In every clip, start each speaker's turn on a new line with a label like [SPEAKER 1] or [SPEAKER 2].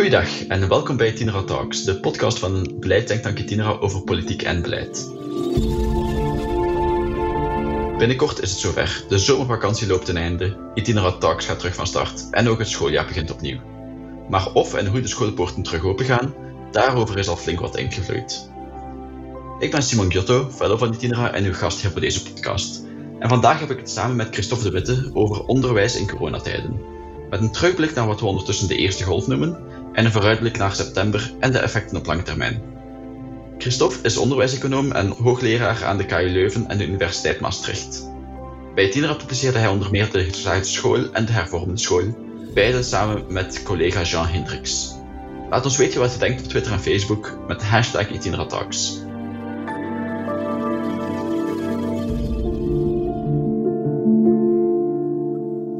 [SPEAKER 1] Goeiedag en welkom bij Tinera Talks, de podcast van beleidsdenktank Tinera over politiek en beleid. Binnenkort is het zover. De zomervakantie loopt ten einde, Itinera Talks gaat terug van start en ook het schooljaar begint opnieuw. Maar of en hoe de schoolpoorten terug open gaan, daarover is al flink wat ingevloeid. Ik ben Simon Giotto, fellow van Itinera en uw gast hier voor deze podcast. En vandaag heb ik het samen met Christophe de Witte over onderwijs in coronatijden. Met een terugblik naar wat we ondertussen de eerste golf noemen en een vooruitblik naar september en de effecten op lange termijn. Christophe is onderwijseconoom en hoogleraar aan de KU Leuven en de Universiteit Maastricht. Bij Itinera publiceerde hij onder meer de geslaagde school en de hervormde school, beide samen met collega Jean Hendricks. Laat ons weten wat je denkt op Twitter en Facebook met hashtag Itineratalks.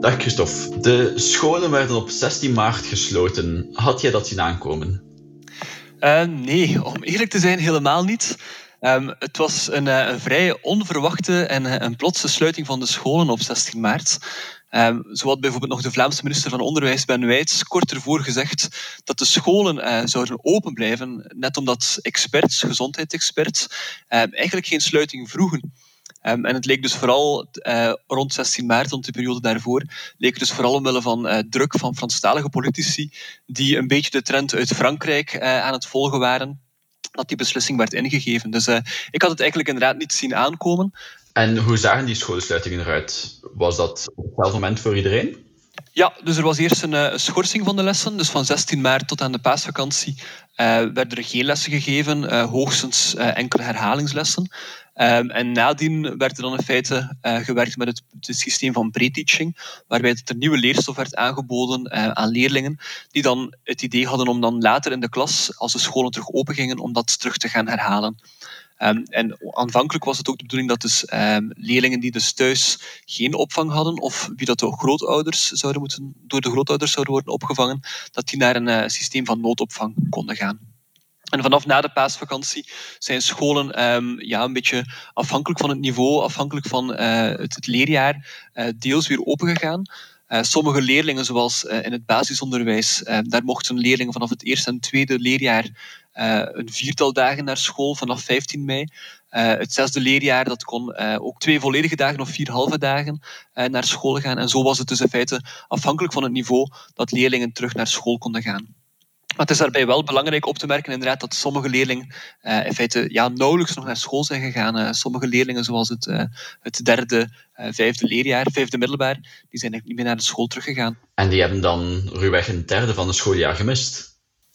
[SPEAKER 1] Dag Christophe. De scholen werden op 16 maart gesloten. Had jij dat zien aankomen?
[SPEAKER 2] Uh, nee, om eerlijk te zijn, helemaal niet. Um, het was een, uh, een, vrij onverwachte en uh, een plotse sluiting van de scholen op 16 maart. Um, zo had bijvoorbeeld nog de Vlaamse minister van Onderwijs, Ben Wijts, kort ervoor gezegd dat de scholen zouden open blijven, net omdat experts, gezondheidsexperts, eigenlijk geen sluiting vroegen. Um, en het leek dus vooral uh, rond 16 maart, rond de periode daarvoor, leek dus vooral omwille van uh, druk van Franstalige politici, die een beetje de trend uit Frankrijk uh, aan het volgen waren, dat die beslissing werd ingegeven. Dus ik had het eigenlijk inderdaad niet zien aankomen.
[SPEAKER 1] En hoe zagen die schoolsluitingen eruit? Was dat op hetzelfde moment voor iedereen?
[SPEAKER 2] Ja, dus er was eerst een, schorsing van de lessen. Dus van 16 maart tot aan de paasvakantie uh, werden er geen lessen gegeven, uh, hoogstens enkele herhalingslessen. Um, en nadien werd er dan in feite uh, gewerkt met het, systeem van pre-teaching, waarbij er nieuwe leerstof werd aangeboden uh, aan leerlingen, die dan het idee hadden om dan later in de klas, als de scholen terug open gingen, om dat terug te gaan herhalen. Um, en aanvankelijk was het ook de bedoeling dat dus um, leerlingen die dus thuis geen opvang hadden, of wie dat door grootouders zouden moeten, door de grootouders zouden worden opgevangen, dat die naar een uh, systeem van noodopvang konden gaan. En vanaf na de paasvakantie zijn scholen um, ja, een beetje afhankelijk van het niveau, afhankelijk van uh, het, het, leerjaar, uh, deels weer opengegaan. Uh, sommige leerlingen, zoals in het basisonderwijs, daar mochten leerlingen vanaf het eerste en tweede leerjaar een viertal dagen naar school vanaf 15 mei. het zesde leerjaar dat kon ook twee volledige dagen of vier halve dagen naar school gaan. En zo was het dus in feite afhankelijk van het niveau dat leerlingen terug naar school konden gaan. Maar het is daarbij wel belangrijk op te merken inderdaad, dat sommige leerlingen uh, in feite ja, nauwelijks nog naar school zijn gegaan. Uh, sommige leerlingen, zoals het, uh, het derde, vijfde leerjaar, vijfde middelbaar, die zijn niet meer naar de school teruggegaan.
[SPEAKER 1] En die hebben dan ruwweg een derde van het schooljaar gemist?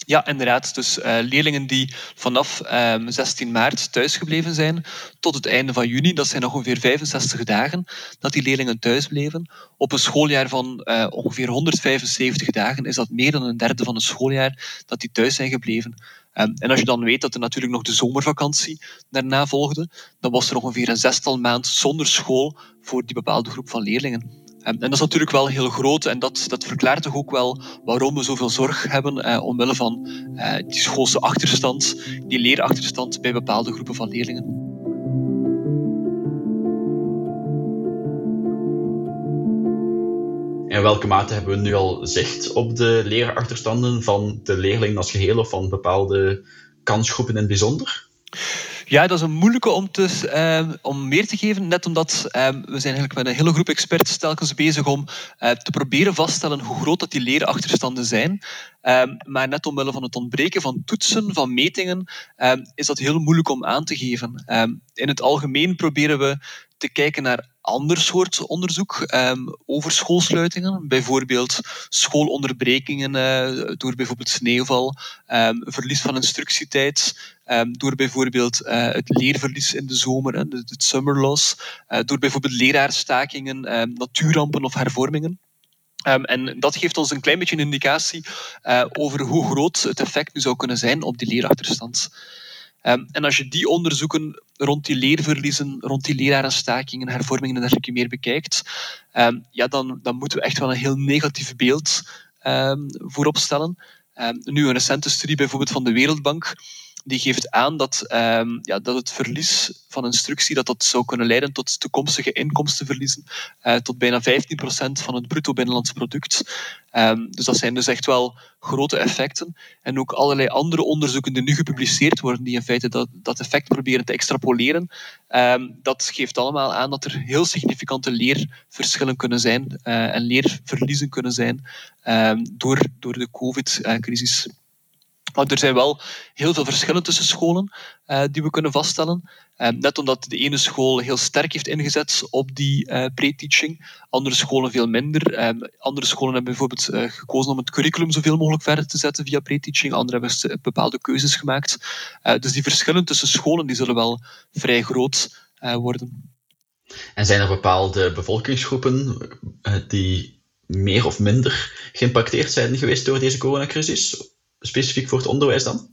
[SPEAKER 2] Ja, inderdaad. Dus uh, leerlingen die vanaf um, 16 maart thuisgebleven zijn tot het einde van juni, dat zijn nog ongeveer 65 dagen dat die leerlingen thuis bleven. Op een schooljaar van uh, ongeveer 175 dagen is dat meer dan een derde van het schooljaar dat die thuis zijn gebleven. Um, en als je dan weet dat er natuurlijk nog de zomervakantie daarna volgde, dan was er ongeveer een zestal maand zonder school voor die bepaalde groep van leerlingen. En dat is natuurlijk wel heel groot en dat, dat verklaart toch ook wel waarom we zoveel zorg hebben eh, omwille van eh, die schoolse achterstand, die leerachterstand bij bepaalde groepen van leerlingen.
[SPEAKER 1] In welke mate hebben we nu al zicht op de leerachterstanden van de leerlingen als geheel of van bepaalde kansgroepen in het bijzonder?
[SPEAKER 2] Ja, dat is een moeilijke om, te, uh, om meer te geven. Net omdat uh, we zijn eigenlijk met een hele groep experts telkens bezig om uh, te proberen vaststellen hoe groot dat die leerachterstanden zijn. Ehm, maar net omwille van het ontbreken van toetsen, van metingen, ehm, is dat heel moeilijk om aan te geven. in het algemeen proberen we te kijken naar ander soort onderzoek over schoolsluitingen. Bijvoorbeeld schoolonderbrekingen uh, door bijvoorbeeld sneeuwval, verlies van instructietijd, um, door bijvoorbeeld uh, het leerverlies in de zomer, het summer loss, uh, door bijvoorbeeld leraarstakingen, natuurrampen of hervormingen. Um, en dat geeft ons een klein beetje een indicatie uh, over hoe groot het effect nu zou kunnen zijn op die leerachterstand. En als je die onderzoeken rond die leerverliezen, rond die lerarenstakingen, hervormingen en dergelijke meer bekijkt, ja, dan, dan moeten we echt wel een heel negatief beeld um, voorop stellen. nu, een recente studie bijvoorbeeld van de Wereldbank die geeft aan dat, ehm, ja, dat het verlies van instructie dat dat zou kunnen leiden tot toekomstige inkomstenverliezen, uh, tot bijna 15% van het bruto binnenlands product. Um, dus dat zijn dus echt wel grote effecten. En ook allerlei andere onderzoeken die nu gepubliceerd worden, die in feite dat, dat effect proberen te extrapoleren, um, dat geeft allemaal aan dat er heel significante leerverschillen kunnen zijn uh, en leerverliezen kunnen zijn door, door de COVID-crisis. Maar er zijn wel heel veel verschillen tussen scholen uh, die we kunnen vaststellen. Uh, net omdat de ene school heel sterk heeft ingezet op die uh, pre-teaching, andere scholen veel minder. andere scholen hebben bijvoorbeeld gekozen om het curriculum zoveel mogelijk verder te zetten via pre-teaching, andere hebben bepaalde keuzes gemaakt. dus die verschillen tussen scholen die zullen wel vrij groot worden.
[SPEAKER 1] En zijn er bepaalde bevolkingsgroepen die meer of minder geïmpacteerd zijn geweest door deze coronacrisis? Specifiek voor het onderwijs dan?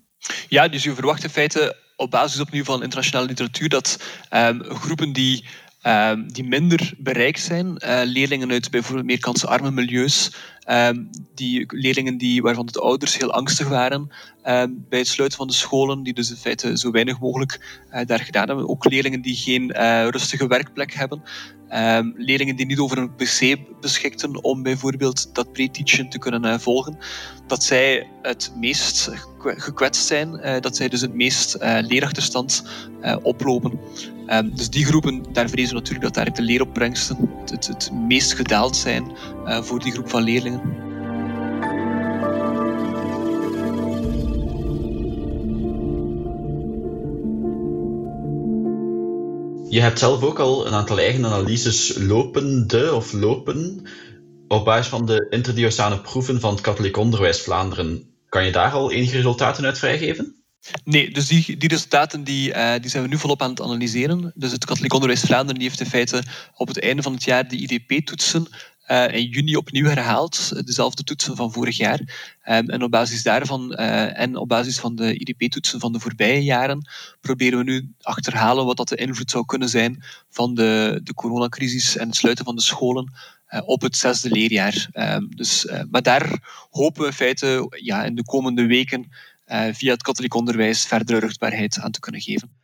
[SPEAKER 2] Ja, dus je verwacht in feite op basis opnieuw van internationale literatuur dat um, groepen die, um, die minder bereikt zijn, uh, leerlingen uit bijvoorbeeld meer kansarme milieus, um, die leerlingen die, waarvan de ouders heel angstig waren bij het sluiten van de scholen, die dus in feite zo weinig mogelijk uh, daar gedaan hebben. Ook leerlingen die geen uh, rustige werkplek hebben. Um, leerlingen die niet over een pc beschikten om bijvoorbeeld dat pre-teachen te kunnen uh, volgen, dat zij het meest gekwetst zijn, dat zij dus het meest leerachterstand oplopen. Dus die groepen, daar vrezen we natuurlijk dat daar de leeropbrengsten het, het, het meest gedaald zijn voor die groep van leerlingen.
[SPEAKER 1] Je hebt zelf ook al een aantal eigen analyses lopende of lopen op basis van de interdiocesane proeven van het katholiek onderwijs Vlaanderen. Kan je daar al enige resultaten uit vrijgeven?
[SPEAKER 2] Nee, dus die, die resultaten die, uh, die zijn we nu volop aan het analyseren. Dus het katholiek onderwijs Vlaanderen die heeft in feite op het einde van het jaar de IDP-toetsen uh, in juni opnieuw herhaald, dezelfde toetsen van vorig jaar. Um, en op basis daarvan uh, en op basis van de IDP-toetsen van de voorbije jaren proberen we nu achterhalen wat dat de invloed zou kunnen zijn van de, de coronacrisis en het sluiten van de scholen uh, op het zesde leerjaar. Um, dus, maar daar hopen we in feite ja, in de komende weken via het katholiek onderwijs verdere ruchtbaarheid aan te kunnen geven.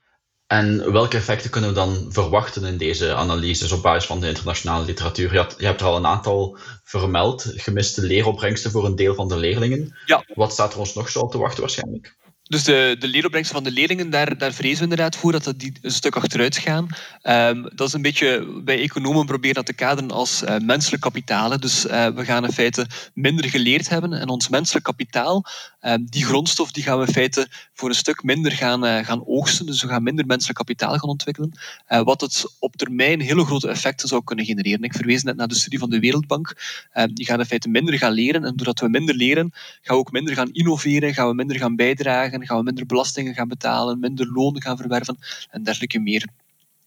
[SPEAKER 1] En welke effecten kunnen we dan verwachten in deze analyses op basis van de internationale literatuur? Je, had, je hebt er al een aantal vermeld, gemiste leeropbrengsten voor een deel van de leerlingen.
[SPEAKER 2] Ja.
[SPEAKER 1] Wat staat er ons nog zo te wachten waarschijnlijk?
[SPEAKER 2] Dus de, de leeropbrengsten van de leerlingen, daar, daar vrezen we inderdaad voor dat die een stuk achteruit gaan. Um, dat is een beetje, bij economen proberen dat te kaderen als uh, menselijk kapitaal. Dus uh, we gaan in feite minder geleerd hebben en ons menselijk kapitaal, um, die grondstof, die gaan we in feite voor een stuk minder gaan, uh, gaan oogsten. Dus we gaan minder menselijk kapitaal gaan ontwikkelen. wat het op termijn hele grote effecten zou kunnen genereren. Ik verwees net naar de studie van de Wereldbank. Ehm, die gaan in feite minder gaan leren en doordat we minder leren, gaan we ook minder gaan innoveren, gaan we minder gaan bijdragen gaan we minder belastingen gaan betalen, minder lonen gaan verwerven en dergelijke meer.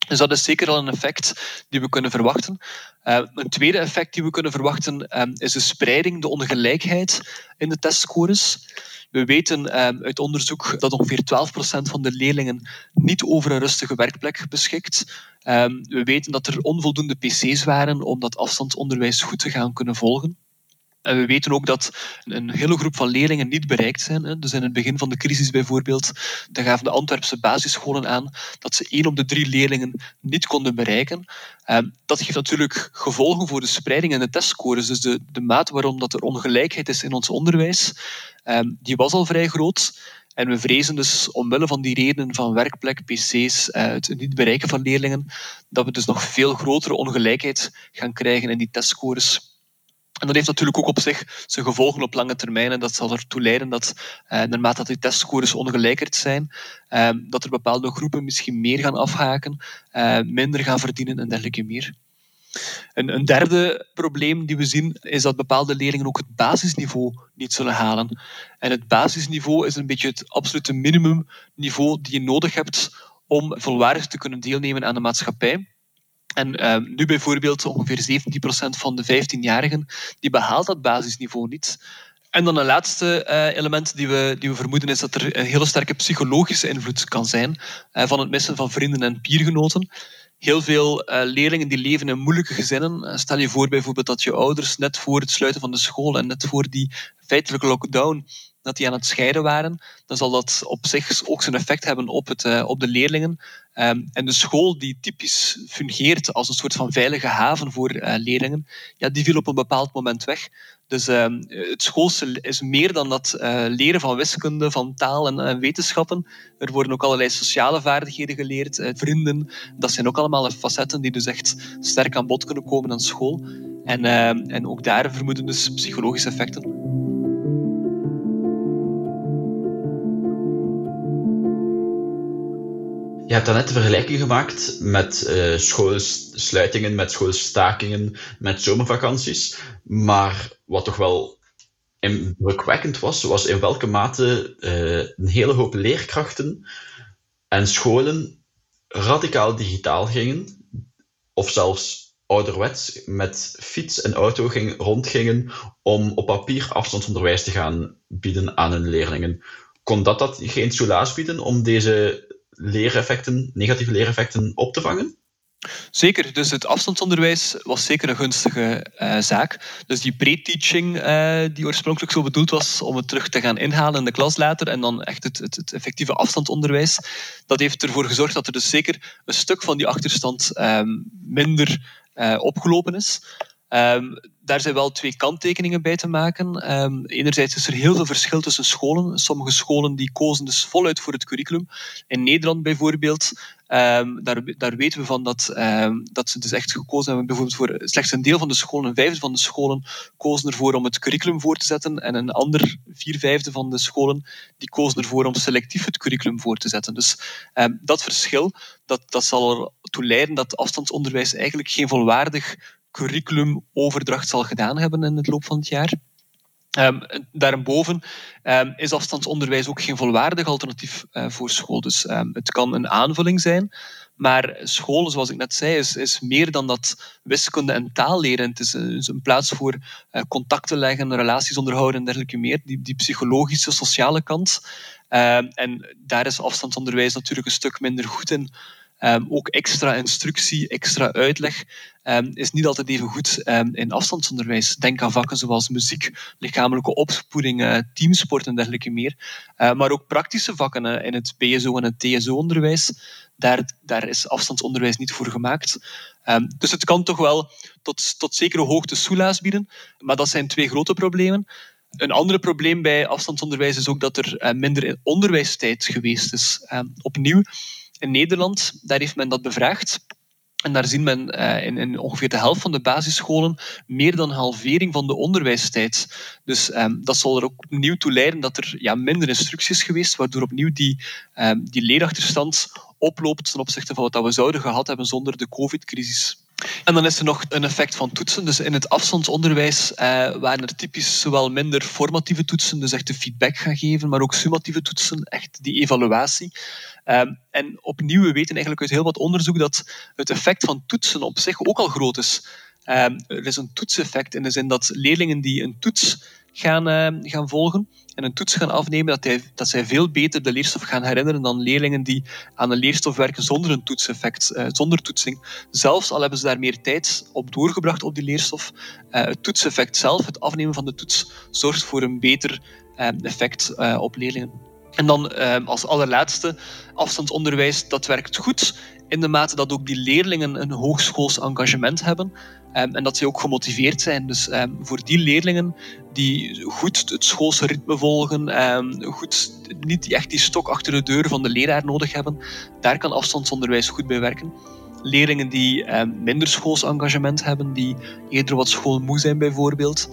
[SPEAKER 2] Dus dat is zeker al een effect die we kunnen verwachten. Uh, een tweede effect die we kunnen verwachten um, is de spreiding, de ongelijkheid in de testscores. We weten um, uit onderzoek dat ongeveer 12% van de leerlingen niet over een rustige werkplek beschikt. We weten dat er onvoldoende PC's waren om dat afstandsonderwijs goed te gaan kunnen volgen. En we weten ook dat een hele groep van leerlingen niet bereikt zijn. Dus in het begin van de crisis bijvoorbeeld, dan gaven de Antwerpse basisscholen aan dat ze één op de drie leerlingen niet konden bereiken. Ehm, dat geeft natuurlijk gevolgen voor de spreiding en de testscores. Dus de, de mate waarom dat er ongelijkheid is in ons onderwijs, ehm, die was al vrij groot. En we vrezen dus omwille van die redenen van werkplek, pc's, eh, het niet bereiken van leerlingen, dat we dus nog veel grotere ongelijkheid gaan krijgen in die testscores en dat heeft natuurlijk ook op zich zijn gevolgen op lange termijn. En dat zal ertoe leiden dat, eh, naarmate dat die testscores ongelijkerd zijn, eh, dat er bepaalde groepen misschien meer gaan afhaken, eh, minder gaan verdienen en dergelijke meer. Een, een, derde probleem die we zien is dat bepaalde leerlingen ook het basisniveau niet zullen halen. En het basisniveau is een beetje het absolute minimumniveau die je nodig hebt om volwaardig te kunnen deelnemen aan de maatschappij. En uh, nu bijvoorbeeld ongeveer 17% van de 15-jarigen die behaalt dat basisniveau niet. En dan een laatste uh, element die we, die we vermoeden is dat er een hele sterke psychologische invloed kan zijn uh, van het missen van vrienden en peergenoten. Heel veel uh, leerlingen die leven in moeilijke gezinnen. stel je voor bijvoorbeeld dat je ouders net voor het sluiten van de school en net voor die feitelijke lockdown dat die aan het scheiden waren, dan zal dat op zich ook zijn effect hebben op, het, op de leerlingen. Um, en de school die typisch fungeert als een soort van veilige haven voor leerlingen, ja, die viel op een bepaald moment weg. Dus uh, het schoolse is meer dan dat uh, leren van wiskunde, van taal en, en, wetenschappen. Er worden ook allerlei sociale vaardigheden geleerd, vrienden. Dat zijn ook allemaal facetten die dus echt sterk aan bod kunnen komen aan school. En, ehm, en ook daar vermoeden dus psychologische effecten.
[SPEAKER 1] Je hebt daarnet de vergelijking gemaakt met uh, schoolsluitingen, met schoolstakingen, met zomervakanties. Maar wat toch wel indrukwekkend was, was in welke mate uh, een hele hoop leerkrachten en scholen radicaal digitaal gingen, of zelfs ouderwets met fiets en auto ging, rondgingen om op papier afstandsonderwijs te gaan bieden aan hun leerlingen. Kon dat, dat geen soelaas bieden om deze leereffecten, negatieve leereffecten op te vangen?
[SPEAKER 2] Zeker, dus het afstandsonderwijs was zeker een gunstige uh, zaak. Dus die pre-teaching, uh, die oorspronkelijk zo bedoeld was om het terug te gaan inhalen in de klas later, en dan echt het, het, het effectieve afstandsonderwijs, dat heeft ervoor gezorgd dat er dus zeker een stuk van die achterstand um, minder uh, opgelopen is. Um, daar zijn wel twee kanttekeningen bij te maken. Um, enerzijds is er heel veel verschil tussen scholen. Sommige scholen die kozen dus voluit voor het curriculum. In Nederland bijvoorbeeld, um, daar, daar weten we van dat, dat ze dus echt gekozen hebben. Bijvoorbeeld voor slechts een deel van de scholen, een vijfde van de scholen, kozen ervoor om het curriculum voor te zetten. En een ander vier vijfde van de scholen, die kozen ervoor om selectief het curriculum voor te zetten. Dus dat verschil, dat, dat zal ertoe leiden dat afstandsonderwijs eigenlijk geen volwaardig curriculumoverdracht zal gedaan hebben in het loop van het jaar. Um, daarboven um, is afstandsonderwijs ook geen volwaardig alternatief uh, voor school. Dus um, het kan een aanvulling zijn, maar school, zoals ik net zei, is, meer dan dat wiskunde en taal leren. Het is een, plaats voor uh, contacten leggen, relaties onderhouden en dergelijke meer. Die, die psychologische, sociale kant. en daar is afstandsonderwijs natuurlijk een stuk minder goed in. Um, ook extra instructie, extra uitleg um, is niet altijd even goed um, in afstandsonderwijs. Denk aan vakken zoals muziek, lichamelijke opvoeding, uh, teamsport en dergelijke meer. Maar ook praktische vakken uh, in het BSO en het TSO-onderwijs. Daar, daar is afstandsonderwijs niet voor gemaakt. dus het kan toch wel tot, tot zekere hoogte soelaas bieden. Maar dat zijn twee grote problemen. Een ander probleem bij afstandsonderwijs is ook dat er minder onderwijstijd geweest is. opnieuw, in Nederland, daar heeft men dat bevraagd. En daar zien men uh, in, in, ongeveer de helft van de basisscholen meer dan halvering van de onderwijstijd. Dus um, dat zal er ook opnieuw toe leiden dat er ja, minder instructies geweest, waardoor opnieuw die, um, die leerachterstand oploopt ten opzichte van wat we zouden gehad hebben zonder de COVID-crisis. En dan is er nog een effect van toetsen. Dus in het afstandsonderwijs uh, waren er typisch zowel minder formatieve toetsen, dus echt de feedback gaan geven, maar ook summatieve toetsen, echt die evaluatie. Um, en opnieuw, we weten eigenlijk uit heel wat onderzoek dat het effect van toetsen op zich ook al groot is. Um, er is een toetseffect in de zin dat leerlingen die een toets gaan, uh, gaan volgen en een toets gaan afnemen, dat, dat zij veel beter de leerstof gaan herinneren dan leerlingen die aan een leerstof werken zonder een toetseffect, uh, zonder toetsing. Zelfs al hebben ze daar meer tijd op doorgebracht op die leerstof, uh, het toetseffect zelf, het afnemen van de toets, zorgt voor een beter effect op leerlingen. En dan ehm, als allerlaatste, afstandsonderwijs, dat werkt goed in de mate dat ook die leerlingen een hoogschools engagement hebben um, en dat ze ook gemotiveerd zijn. Dus um, voor die leerlingen die goed het schoolse ritme volgen, goed, niet echt die stok achter de deur van de leraar nodig hebben, daar kan afstandsonderwijs goed bij werken leerlingen die minder schools engagement hebben, die eerder wat schoolmoe zijn bijvoorbeeld,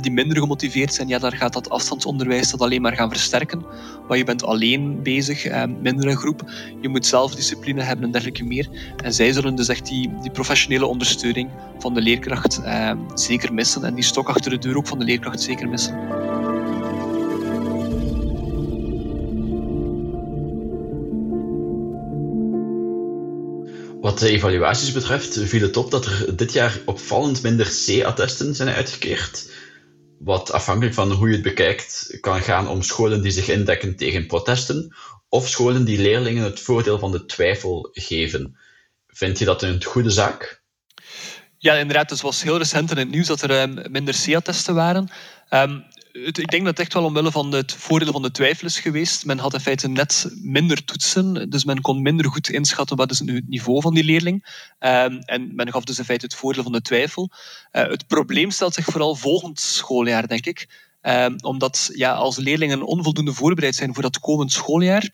[SPEAKER 2] die minder gemotiveerd zijn, ja, daar gaat dat afstandsonderwijs dat alleen maar gaan versterken. Want je bent alleen bezig, eh, minder een groep, je moet zelfdiscipline hebben en dergelijke meer. En zij zullen dus echt die, die professionele ondersteuning van de leerkracht eh, zeker missen en die stok achter de deur ook van de leerkracht zeker missen.
[SPEAKER 1] Wat de evaluaties betreft viel het op dat er dit jaar opvallend minder C-attesten zijn uitgekeerd. Wat afhankelijk van hoe je het bekijkt, kan gaan om scholen die zich indekken tegen protesten, of scholen die leerlingen het voordeel van de twijfel geven. Vind je dat een goede zaak?
[SPEAKER 2] Ja, inderdaad. Het was heel recent in het nieuws dat er um, minder SEA-testen waren. Um, ik denk dat het echt wel omwille van het voordeel van de twijfel is geweest. Men had in feite net minder toetsen, dus men kon minder goed inschatten wat is het niveau van die leerling. Um, en men gaf dus in feite het voordeel van de twijfel. Uh, het probleem stelt zich vooral volgend schooljaar, denk ik. Um, omdat ja, als leerlingen onvoldoende voorbereid zijn voor dat komend schooljaar,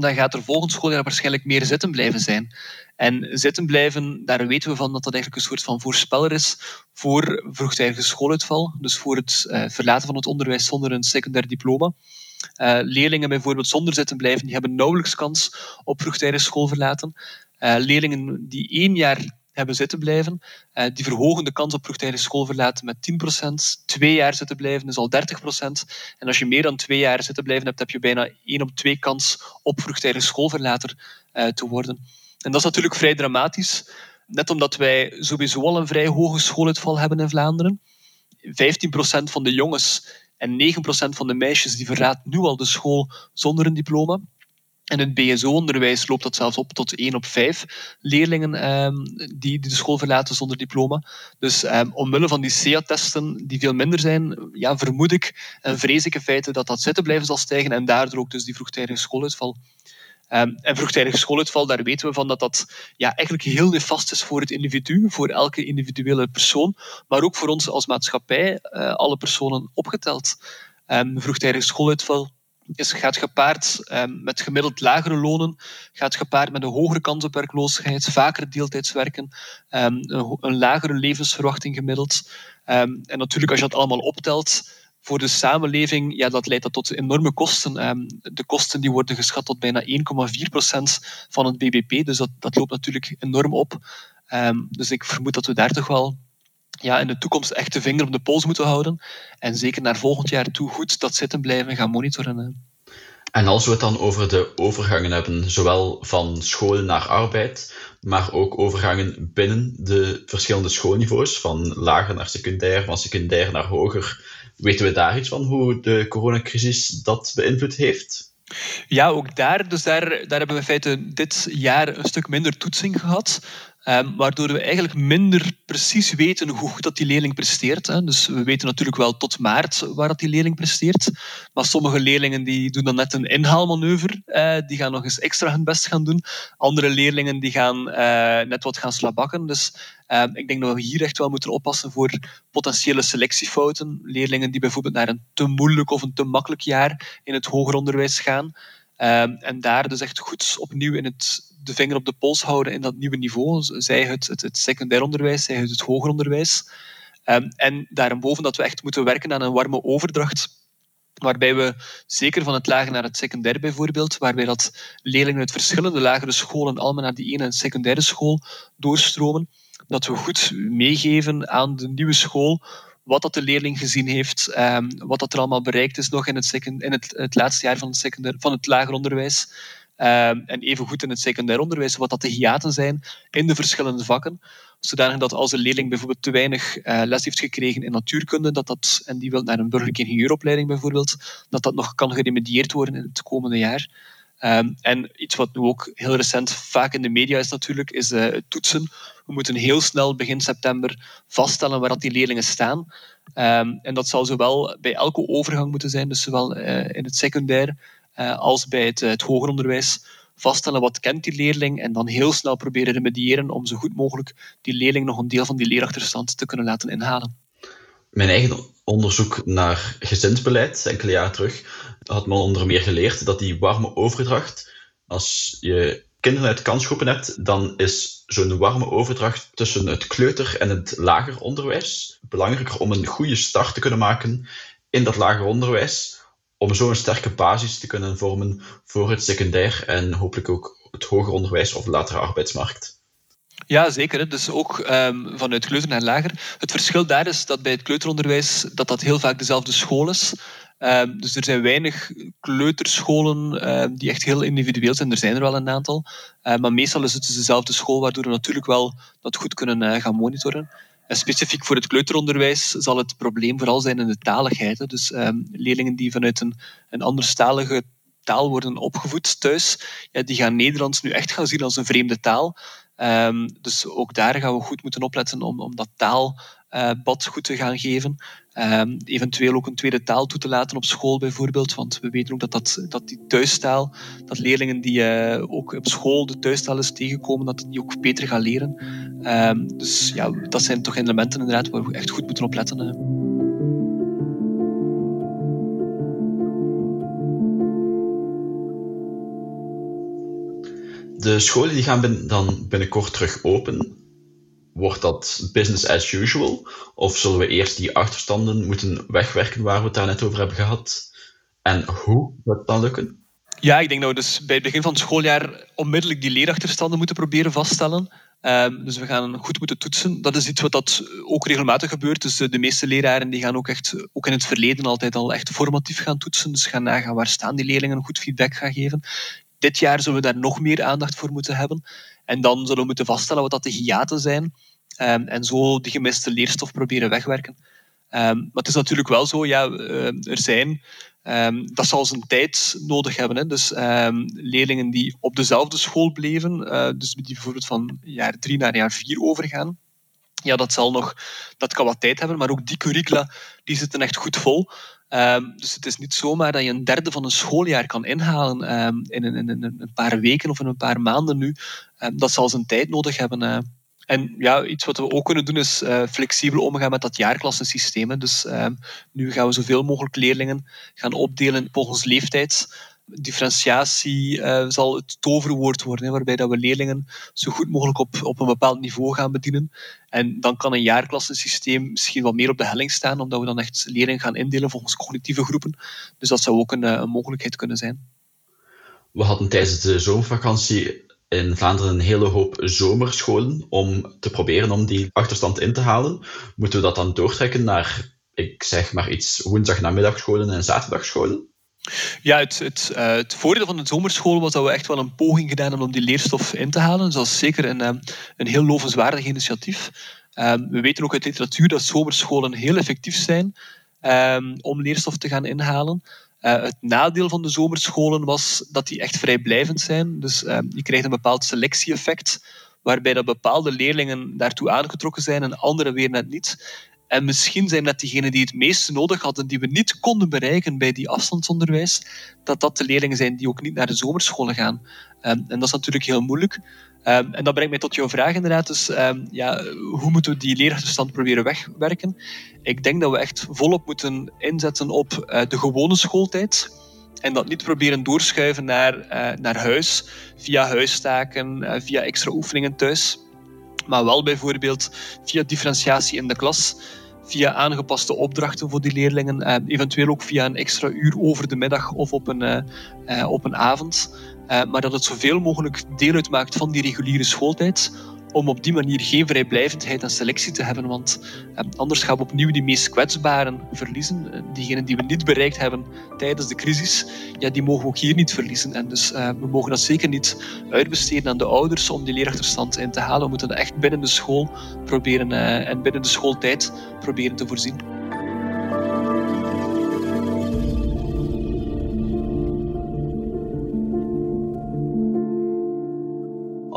[SPEAKER 2] dan gaat er volgend schooljaar waarschijnlijk meer zitten blijven zijn. En zitten blijven, daar weten we van dat dat eigenlijk een soort van voorspeller is voor vroegtijdige schooluitval. Dus voor het uh, verlaten van het onderwijs zonder een secundair diploma. Uh, leerlingen bijvoorbeeld zonder zitten blijven, die hebben nauwelijks kans op vroegtijdig schoolverlaten. Uh, leerlingen die één jaar hebben zitten blijven, die verhogen de kans op vroegtijdig schoolverlaten met 10%. Twee jaar zitten blijven is al 30%. En als je meer dan twee jaar zitten blijven hebt, heb je bijna één op twee kans op vroegtijdig schoolverlater te worden. En dat is natuurlijk vrij dramatisch, net omdat wij sowieso al een vrij hoge schooluitval hebben in Vlaanderen. 15% van de jongens en 9% van de meisjes die verraadt nu al de school zonder een diploma. In het BSO-onderwijs loopt dat zelfs op tot 1 op 5 leerlingen ehm, die, de school verlaten zonder diploma. Dus ehm, omwille van die CEA-testen, die veel minder zijn, ja, vermoed ik en vrees ik in feite dat dat zitten blijven zal stijgen en daardoor ook dus die vroegtijdige schooluitval. Um, en vroegtijdig schooluitval, daar weten we van dat dat ja, eigenlijk heel nefast is voor het individu, voor elke individuele persoon, maar ook voor ons als maatschappij, uh, alle personen opgeteld. Um, vroegtijdig schooluitval is, gaat gepaard um, met gemiddeld lagere lonen, gaat gepaard met een hogere kans op werkloosheid, vaker deeltijds werken, um, een, een, lagere levensverwachting gemiddeld. Um, en natuurlijk, als je dat allemaal optelt, voor de samenleving, ja, dat leidt dat tot enorme kosten. Ehm, de kosten die worden geschat tot bijna 1,4% van het bbp, dus dat, dat loopt natuurlijk enorm op. Ehm, dus ik vermoed dat we daar toch wel ja, in de toekomst echt de vinger op de pols moeten houden. En zeker naar volgend jaar toe goed dat zitten blijven gaan monitoren.
[SPEAKER 1] En als we het dan over de overgangen hebben, zowel van school naar arbeid, maar ook overgangen binnen de verschillende schoolniveaus, van lager naar secundair, van secundair naar hoger, Weten we daar iets van hoe de coronacrisis dat beïnvloed heeft?
[SPEAKER 2] Ja, ook daar. Dus daar, daar hebben we in feite dit jaar een stuk minder toetsing gehad. Um, waardoor we eigenlijk minder precies weten hoe goed dat die leerling presteert. Hè. Dus we weten natuurlijk wel tot maart waar dat die leerling presteert. Maar sommige leerlingen die doen dan net een inhaalmanoeuvre. Uh, die gaan nog eens extra hun best gaan doen. Andere leerlingen die gaan uh, net wat gaan slabakken. Dus uh, ik denk dat we hier echt wel moeten oppassen voor potentiële selectiefouten. Leerlingen die bijvoorbeeld naar een te moeilijk of een te makkelijk jaar in het hoger onderwijs gaan. Um, en daar dus echt goed opnieuw in het, de vinger op de pols houden in dat nieuwe niveau. Zij het, het, het secundair onderwijs, zij het, het hoger onderwijs. Um, en daarboven dat we echt moeten werken aan een warme overdracht waarbij we zeker van het lager naar het secundair bijvoorbeeld, waarbij dat leerlingen uit verschillende lagere scholen allemaal naar die ene secundaire school doorstromen, dat we goed meegeven aan de nieuwe school wat dat de leerling gezien heeft, um, wat dat er allemaal bereikt is nog in het, in het, het laatste jaar van het, secundair, van het lager onderwijs. Um, en evengoed in het secundair onderwijs, wat dat de hiaten zijn in de verschillende vakken. Zodanig dat als een leerling bijvoorbeeld te weinig uh, les heeft gekregen in natuurkunde, dat dat, en die wil naar een burgerlijke ingenieuropleiding bijvoorbeeld, dat dat nog kan geremedieerd worden in het komende jaar. Um, en iets wat nu ook heel recent vaak in de media is natuurlijk, is het toetsen. We moeten heel snel begin september vaststellen waar dat die leerlingen staan. Um, en dat zal zowel bij elke overgang moeten zijn, dus zowel uh, in het secundair uh, als bij het, het hoger onderwijs. Vaststellen wat kent die leerling en dan heel snel proberen remediëren om zo goed mogelijk die leerling nog een deel van die leerachterstand te kunnen laten inhalen.
[SPEAKER 1] Mijn eigen onderzoek naar gezinsbeleid, enkele jaren terug, had men onder meer geleerd dat die warme overdracht, als je kinderen uit kansgroepen hebt, dan is zo'n warme overdracht tussen het kleuter- en het lager onderwijs belangrijker om een goede start te kunnen maken in dat lager onderwijs, om zo een sterke basis te kunnen vormen voor het secundair en hopelijk ook het hoger onderwijs of latere arbeidsmarkt.
[SPEAKER 2] Ja, zeker. Dus ook um, vanuit kleuter naar lager. Het verschil daar is dat bij het kleuteronderwijs dat dat heel vaak dezelfde school is. Um, dus er zijn weinig kleuterscholen um, die echt heel individueel zijn. Er zijn er wel een aantal. Uh, maar meestal is het dus dezelfde school, waardoor we natuurlijk wel dat goed kunnen uh, gaan monitoren. En specifiek voor het kleuteronderwijs zal het probleem vooral zijn in de taligheid. Dus ehm, leerlingen die vanuit een, een anderstalige taal worden opgevoed thuis, ja, die gaan Nederlands nu echt gaan zien als een vreemde taal. Dus ook daar gaan we goed moeten opletten om, om dat taalbad goed te gaan geven. Um, eventueel ook een tweede taal toe te laten op school bijvoorbeeld. Want we weten ook dat, dat, dat die thuistaal, dat leerlingen die uh, ook op school de thuistaal is tegenkomen, dat die ook beter gaan leren. Um, dus ja, dat zijn toch elementen inderdaad waar we echt goed moeten op letten.
[SPEAKER 1] De scholen die gaan dan binnenkort terug open. Wordt dat business as usual? Of zullen we eerst die achterstanden moeten wegwerken waar we het daar net over hebben gehad? En hoe het dan lukken?
[SPEAKER 2] Ja, ik denk dat we dus bij het begin van het schooljaar onmiddellijk die leerachterstanden moeten proberen vaststellen. Um, dus we gaan goed moeten toetsen. Dat is iets wat dat ook regelmatig gebeurt. Dus de, de, meeste leraren die gaan ook echt, ook in het verleden altijd al echt formatief gaan toetsen. Dus gaan nagaan waar staan die leerlingen, goed feedback gaan geven. Dit jaar zullen we daar nog meer aandacht voor moeten hebben. En dan zullen we moeten vaststellen wat dat de hiaten zijn. Um, en zo die gemiste leerstof proberen wegwerken. Um, maar het is natuurlijk wel zo, ja, uh, er zijn, dat zal zijn tijd nodig hebben. Hè. Dus leerlingen die op dezelfde school bleven, uh, dus die bijvoorbeeld van jaar drie naar jaar vier overgaan, ja, dat, zal nog, dat kan wat tijd hebben, maar ook die curricula die zitten echt goed vol. Um, dus het is niet zomaar dat je een derde van een schooljaar kan inhalen um, in, in, een paar weken of in een paar maanden nu. Um, dat zal zijn tijd nodig hebben. Uh. En ja, iets wat we ook kunnen doen is uh, flexibel omgaan met dat jaarklassensysteem. Dus nu gaan we zoveel mogelijk leerlingen gaan opdelen volgens leeftijd differentiatie uh, zal het toverwoord worden, waarbij dat we leerlingen zo goed mogelijk op, op een bepaald niveau gaan bedienen. En dan kan een jaarklassensysteem misschien wat meer op de helling staan, omdat we dan echt leerlingen gaan indelen volgens cognitieve groepen. Dus dat zou ook een, eh, een mogelijkheid kunnen zijn.
[SPEAKER 1] We hadden tijdens de zomervakantie in Vlaanderen een hele hoop zomerscholen om te proberen om die achterstand in te halen. Moeten we dat dan doortrekken naar, ik zeg maar iets, woensdag-namiddagscholen en zaterdagscholen?
[SPEAKER 2] Ja, het, het, uh, het voordeel van de zomerschool was dat we echt wel een poging gedaan hebben om die leerstof in te halen. Dus dat is zeker een, uh, een heel lovenswaardig initiatief. Um, we weten ook uit literatuur dat zomerscholen heel effectief zijn um, om leerstof te gaan inhalen. Uh, het nadeel van de zomerscholen was dat die echt vrijblijvend zijn. Dus je krijgt een bepaald selectie-effect, waarbij dat bepaalde leerlingen daartoe aangetrokken zijn en anderen weer net niet. En misschien zijn dat diegenen die het meeste nodig hadden, die we niet konden bereiken bij die afstandsonderwijs, dat dat de leerlingen zijn die ook niet naar de zomerscholen gaan. Um, en dat is natuurlijk heel moeilijk. Um, en dat brengt mij tot jouw vraag inderdaad. Dus um, ja, hoe moeten we die leerachterstand proberen wegwerken? Ik denk dat we echt volop moeten inzetten op uh, de gewone schooltijd. En dat niet proberen doorschuiven naar, uh, naar huis, via huistaken, uh, via extra oefeningen thuis. Maar wel bijvoorbeeld via differentiatie in de klas via aangepaste opdrachten voor die leerlingen, eh, eventueel ook via een extra uur over de middag of op een, eh, eh, op een avond. maar dat het zoveel mogelijk deel uitmaakt van die reguliere schooltijd, om op die manier geen vrijblijvendheid en selectie te hebben. Want eh, anders gaan we opnieuw die meest kwetsbaren verliezen. Eh, diegenen die we niet bereikt hebben tijdens de crisis, ja, die mogen we ook hier niet verliezen. En dus uh, we mogen dat zeker niet uitbesteden aan de ouders om die leerachterstand in te halen. We moeten dat echt binnen de school proberen en binnen de schooltijd proberen te voorzien.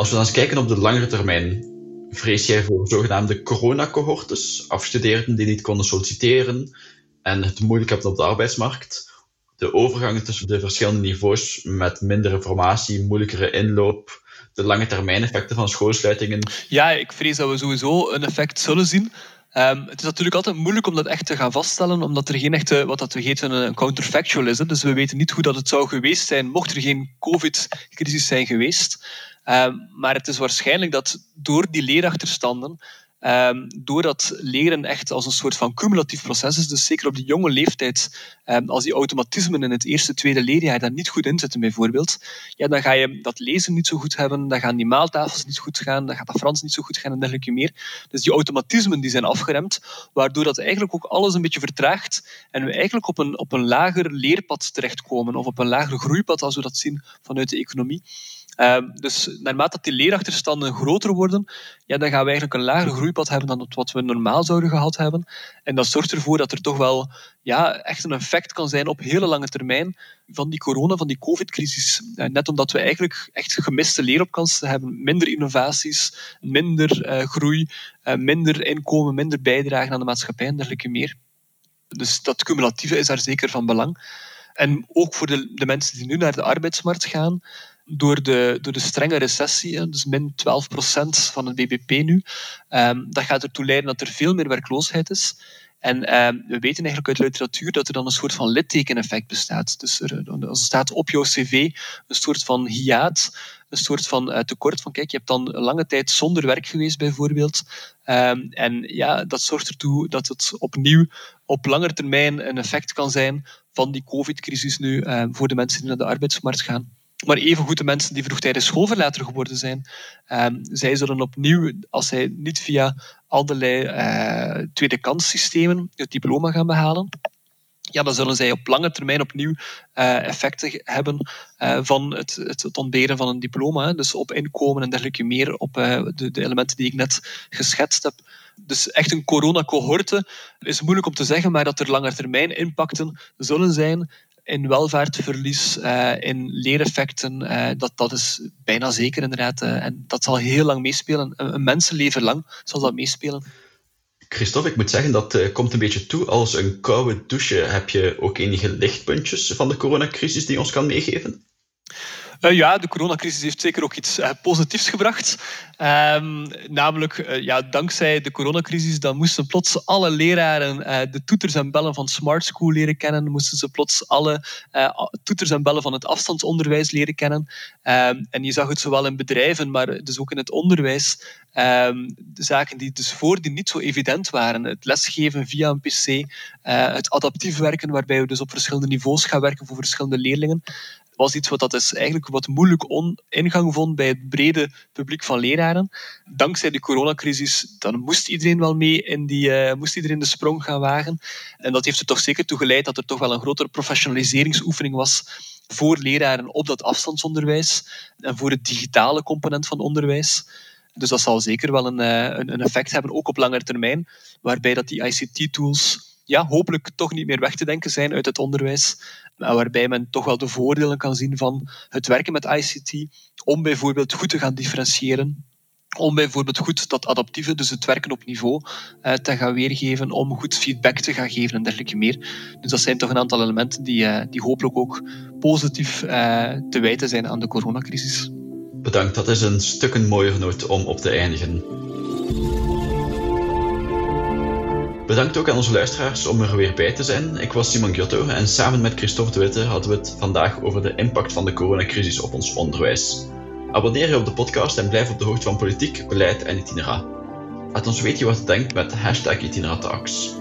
[SPEAKER 1] Als we dan eens kijken op de langere termijn, vrees jij voor zogenaamde coronacohortes, afstuderenden die niet konden solliciteren en het moeilijk hebben op de arbeidsmarkt? De overgangen tussen de verschillende niveaus met minder informatie, moeilijkere inloop, de lange termijn effecten van schoolsluitingen?
[SPEAKER 2] Ja, ik vrees dat we sowieso een effect zullen zien. Um, het is natuurlijk altijd moeilijk om dat echt te gaan vaststellen, omdat er geen echte, wat dat we heten, een counterfactual is. Hè. Dus we weten niet hoe dat het zou geweest zijn mocht er geen COVID-crisis zijn geweest. Ehm, maar het is waarschijnlijk dat door die leerachterstanden, um, doordat leren echt als een soort van cumulatief proces is, dus zeker op die jonge leeftijd, um, als die automatismen in het eerste, tweede leerjaar daar niet goed in zitten bijvoorbeeld, ja, dan ga je dat lezen niet zo goed hebben, dan gaan die maaltafels niet goed gaan, dan gaat dat Frans niet zo goed gaan en dergelijke meer. Dus die automatismen die zijn afgeremd, waardoor dat eigenlijk ook alles een beetje vertraagt en we eigenlijk op een, op een lager leerpad terechtkomen of op een lager groeipad als we dat zien vanuit de economie. Ehm, dus naarmate die leerachterstanden groter worden, ja, dan gaan we eigenlijk een lager groeipad hebben dan wat we normaal zouden gehad hebben. En dat zorgt ervoor dat er toch wel ja, echt een effect kan zijn op hele lange termijn van die corona, van die covid-crisis. Eh, net omdat we eigenlijk echt gemiste leeropkansen hebben, minder innovaties, minder uh, groei, uh, minder inkomen, minder bijdragen aan de maatschappij en dergelijke meer. Dus dat cumulatieve is daar zeker van belang. En ook voor de, de mensen die nu naar de arbeidsmarkt gaan, door de, door de strenge recessie, dus min 12% van het BBP nu, um, dat gaat ertoe leiden dat er veel meer werkloosheid is. En uh, we weten eigenlijk uit de literatuur dat er dan een soort van littekeneffect bestaat. Dus er, er staat op jouw cv een soort van hiaat, een soort van uh, tekort van kijk, je hebt dan lange tijd zonder werk geweest bijvoorbeeld. Um, en ja, dat zorgt ertoe dat het opnieuw op lange termijn een effect kan zijn van die covid-crisis nu voor de mensen die naar de arbeidsmarkt gaan. Maar evengoed de mensen die vroegtijdig schoolverlater geworden zijn, um, zij zullen opnieuw, als zij niet via allerlei uh, tweede kanssystemen het diploma gaan behalen, ja, dan zullen zij op lange termijn opnieuw uh, effecten hebben uh, van het, het, ontberen van een diploma. Dus op inkomen en dergelijke meer, op de, de, elementen die ik net geschetst heb. Dus echt een coronacohorte is moeilijk om te zeggen, maar dat er lange termijn impacten zullen zijn in welvaartverlies, uh, in leereffecten, uh, dat, dat is bijna zeker inderdaad. Uh, en dat zal heel lang meespelen. Een, een, mensenleven lang zal dat meespelen.
[SPEAKER 1] Christophe, ik moet zeggen, dat komt een beetje toe. Als een koude douche heb je ook enige lichtpuntjes van de coronacrisis die ons kan meegeven?
[SPEAKER 2] Uh, ja, de coronacrisis heeft zeker ook iets uh, positiefs gebracht. Um, namelijk, uh, ja, dankzij de coronacrisis dan moesten plots alle leraren de toeters en bellen van Smart School leren kennen. Moesten ze plots alle toeters en bellen van het afstandsonderwijs leren kennen. Um, en je zag het zowel in bedrijven, maar dus ook in het onderwijs. Um, de zaken die dus voordien niet zo evident waren. Het lesgeven via een pc, het adaptief werken, waarbij we dus op verschillende niveaus gaan werken voor verschillende leerlingen was iets wat dat is eigenlijk wat moeilijk ingang vond bij het brede publiek van leraren. Dankzij de coronacrisis dan moest iedereen wel mee in die, uh, moest iedereen de sprong gaan wagen. En dat heeft er toch zeker toe geleid dat er toch wel een grotere professionaliseringsoefening was voor leraren op dat afstandsonderwijs en voor het digitale component van onderwijs. Dus dat zal zeker wel een, uh, een effect hebben, ook op langere termijn, waarbij dat die ICT-tools ja, hopelijk toch niet meer weg te denken zijn uit het onderwijs. Waarbij men toch wel de voordelen kan zien van het werken met ICT. Om bijvoorbeeld goed te gaan differentiëren. Om bijvoorbeeld goed dat adaptieve, dus het werken op niveau, eh, te gaan weergeven. Om goed feedback te gaan geven en dergelijke meer. Dus dat zijn toch een aantal elementen die, uh, die hopelijk ook positief uh, te wijten zijn aan de coronacrisis.
[SPEAKER 1] Bedankt, dat is een stuk een mooier noot om op te eindigen. Bedankt ook aan onze luisteraars om er weer bij te zijn. Ik was Simon Giotto en samen met Christophe de Witte hadden we het vandaag over de impact van de coronacrisis op ons onderwijs. Abonneer je op de podcast en blijf op de hoogte van politiek, beleid en itinera. Laat ons weten wat je denkt met hashtag Itineratax.